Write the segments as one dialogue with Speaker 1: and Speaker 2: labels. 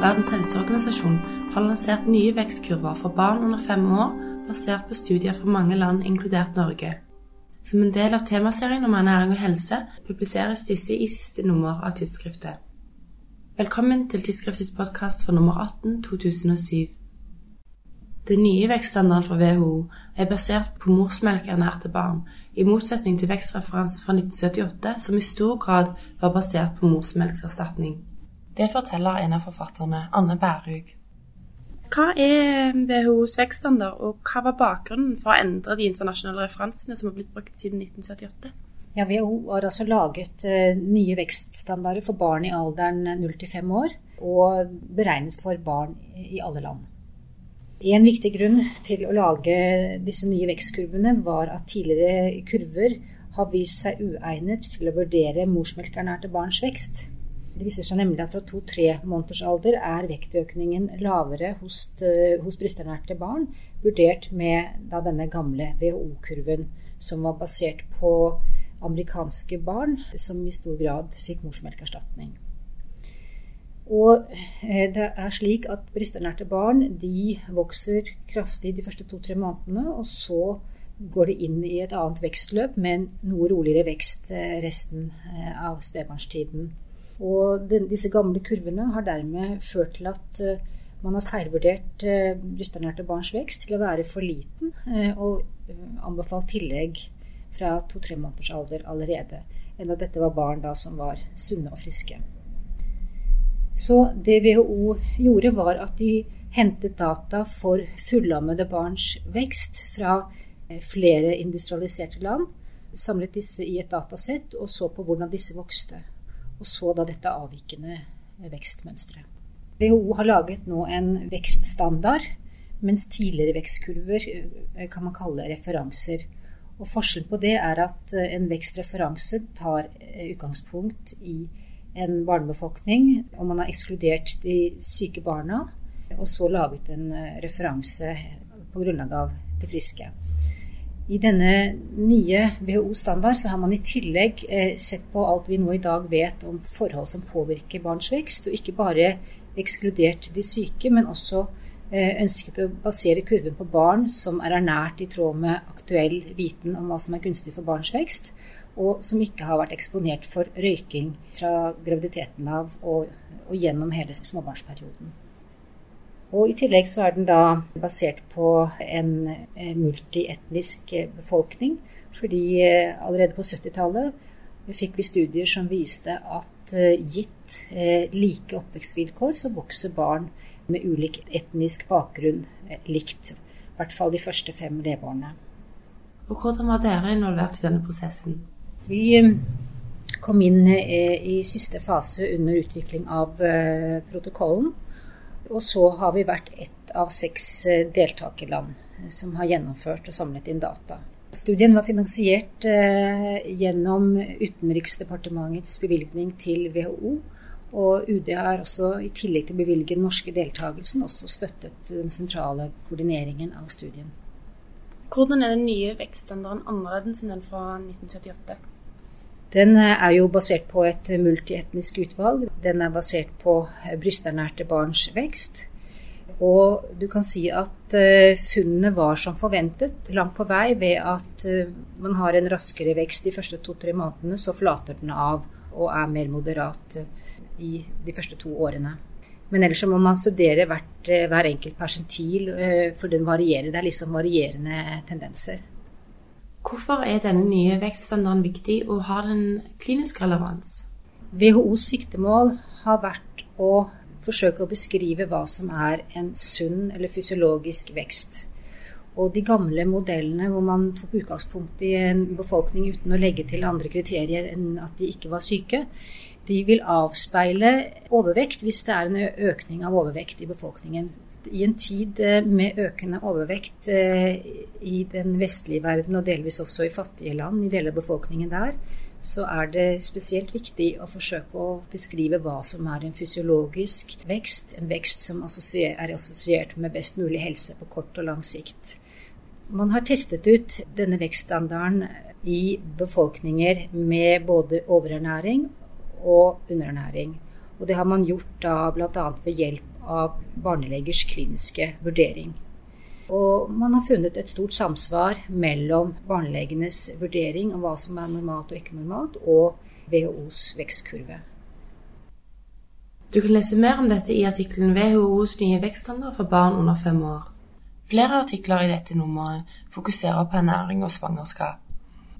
Speaker 1: Verdens helseorganisasjon har lansert nye vekstkurver for barn under fem år basert på studier fra mange land, inkludert Norge. Som en del av temaserien om ernæring og helse publiseres disse i siste nummer av tidsskriftet. Velkommen til tidsskriftets podkast for nummer 18 2007. Den nye vekststandarden fra WHO er basert på morsmelkernærte barn, i motsetning til vekstreferanse fra 1978, som i stor grad var basert på morsmelkserstatning. Det forteller en av forfatterne, Anne Bærug. Hva er WHOs vekststandard, og hva var bakgrunnen for å endre de internasjonale referansene som har blitt brukt siden 1978?
Speaker 2: Ja, WHO har altså laget uh, nye vekststandarder for barn i alderen 0 til 5 år, og beregnet for barn i alle land. En viktig grunn til å lage disse nye vekstkurvene var at tidligere kurver har vist seg uegnet til å vurdere morsmelkernærte barns vekst. Det viser seg nemlig at fra to-tre måneders alder er vektøkningen lavere hos, eh, hos brysternærte barn, vurdert med da, denne gamle WHO-kurven, som var basert på amerikanske barn som i stor grad fikk morsmelkerstatning. Og eh, det er slik at brysternærte barn de vokser kraftig de første to-tre månedene, og så går de inn i et annet vekstløp med en noe roligere vekst eh, resten av spedbarnstiden. Og den, disse gamle kurvene har dermed ført til at man har feilvurdert brysternærte barns vekst til å være for liten, og anbefalt tillegg fra to-tre måneders alder allerede. Enn at dette var barn da som var sunne og friske. Så det WHO gjorde, var at de hentet data for fullammede barns vekst fra eh, flere industrialiserte land, samlet disse i et datasett og så på hvordan disse vokste. Og så da dette avvikende vekstmønsteret. WHO har laget nå en vekststandard, mens tidligere vekstkurver eh, kan man kalle referanser. Og Forskjellen på det er at eh, en vekstreferanse tar utgangspunkt i en barnebefolkning, og man har ekskludert de syke barna, og så laget en eh, referanse på grunnlag av de friske. I denne nye WHO-standard så har man i tillegg eh, sett på alt vi nå i dag vet om forhold som påvirker barns vekst, og ikke bare ekskludert de syke, men også eh, ønsket å basere kurven på barn som er ernært i tråd med aktuell viten om hva som er gunstig for barns vekst, og som ikke har vært eksponert for røyking fra graviditeten av og, og gjennom hele småbarnsperioden. Og I tillegg så er den da basert på en eh, multietnisk eh, befolkning. Fordi eh, allerede på 70-tallet fikk vi studier som viste at gitt like oppvekstvilkår, så vokser barn med ulik etnisk bakgrunn likt. I hvert fall de første fem leveårene.
Speaker 1: Og Hvordan var dere involvert i denne prosessen?
Speaker 2: Vi kom inn i siste fase under utvikling av protokollen. Og så har vi vært ett av seks deltakerland som har gjennomført og samlet inn data. Studien var finansiert gjennom Utenriksdepartementets bevilgning til WHO. Og UD har også, i tillegg til å bevilge den norske deltakelsen, også støttet den sentrale koordineringen av studien.
Speaker 1: Hvordan er den nye vekststandarden annerledes enn den fra 1978?
Speaker 2: Den eh, er jo basert på et multietnisk utvalg. Den er basert på eh, brysternærte barns vekst. Og du kan si at funnene var som forventet langt på vei ved at man har en raskere vekst de første to-tre månedene, så flater den av og er mer moderat i de første to årene. Men ellers må man studere hvert, hver enkelt persentil, for den varierer. Det er liksom varierende tendenser.
Speaker 1: Hvorfor er denne nye vekststandarden viktig, og har den klinisk relevans?
Speaker 2: WHOs siktemål har vært å forsøke å beskrive hva som er en sunn eller fysiologisk vekst. Og de gamle modellene hvor man tok utgangspunkt i en befolkning uten å legge til andre kriterier enn at de ikke var syke, de vil avspeile overvekt hvis det er en økning av overvekt i befolkningen. I en tid eh, med økende overvekt eh, i den vestlige verden, og delvis også i fattige land, i deler av befolkningen der, så er det spesielt viktig å forsøke å beskrive hva som er en fysiologisk vekst, en vekst som er assosiert med best mulig helse på kort og lang sikt. Man har testet ut denne vekststandarden i befolkninger med både overernæring og underernæring. Og det har man gjort da bl.a. ved hjelp av barnelegers kliniske vurdering. Og man har funnet et stort samsvar mellom barnelegenes vurdering av hva som er normalt og ikke normalt, og WHOs vekstkurve.
Speaker 1: Du kan lese mer om dette i artikkelen WHOs nye vekststandard for barn under fem år. Flere artikler i dette nummeret fokuserer på ernæring og svangerskap.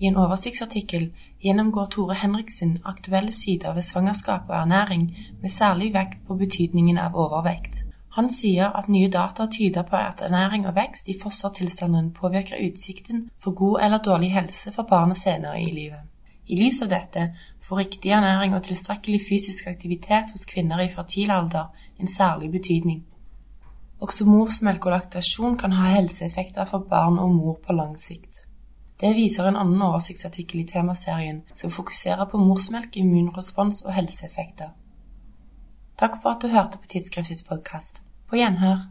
Speaker 1: I en oversiktsartikkel gjennomgår Tore Henriksen aktuelle sider ved svangerskap og ernæring, med særlig vekt på betydningen av overvekt. Han sier at nye data tyder på at ernæring og vekst i fostertilstanden påvirker utsikten for god eller dårlig helse for barnet senere i livet. I lys av dette får riktig ernæring og tilstrekkelig fysisk aktivitet hos kvinner i fertil alder en særlig betydning. Også morsmelk og laktasjon kan ha helseeffekter for barn og mor på lang sikt. Det viser en annen oversiktsartikkel i temaserien som fokuserer på morsmelk, immunrespons og helseeffekter. Takk for at du hørte på Tidsskriftets podkast. På gjenhør.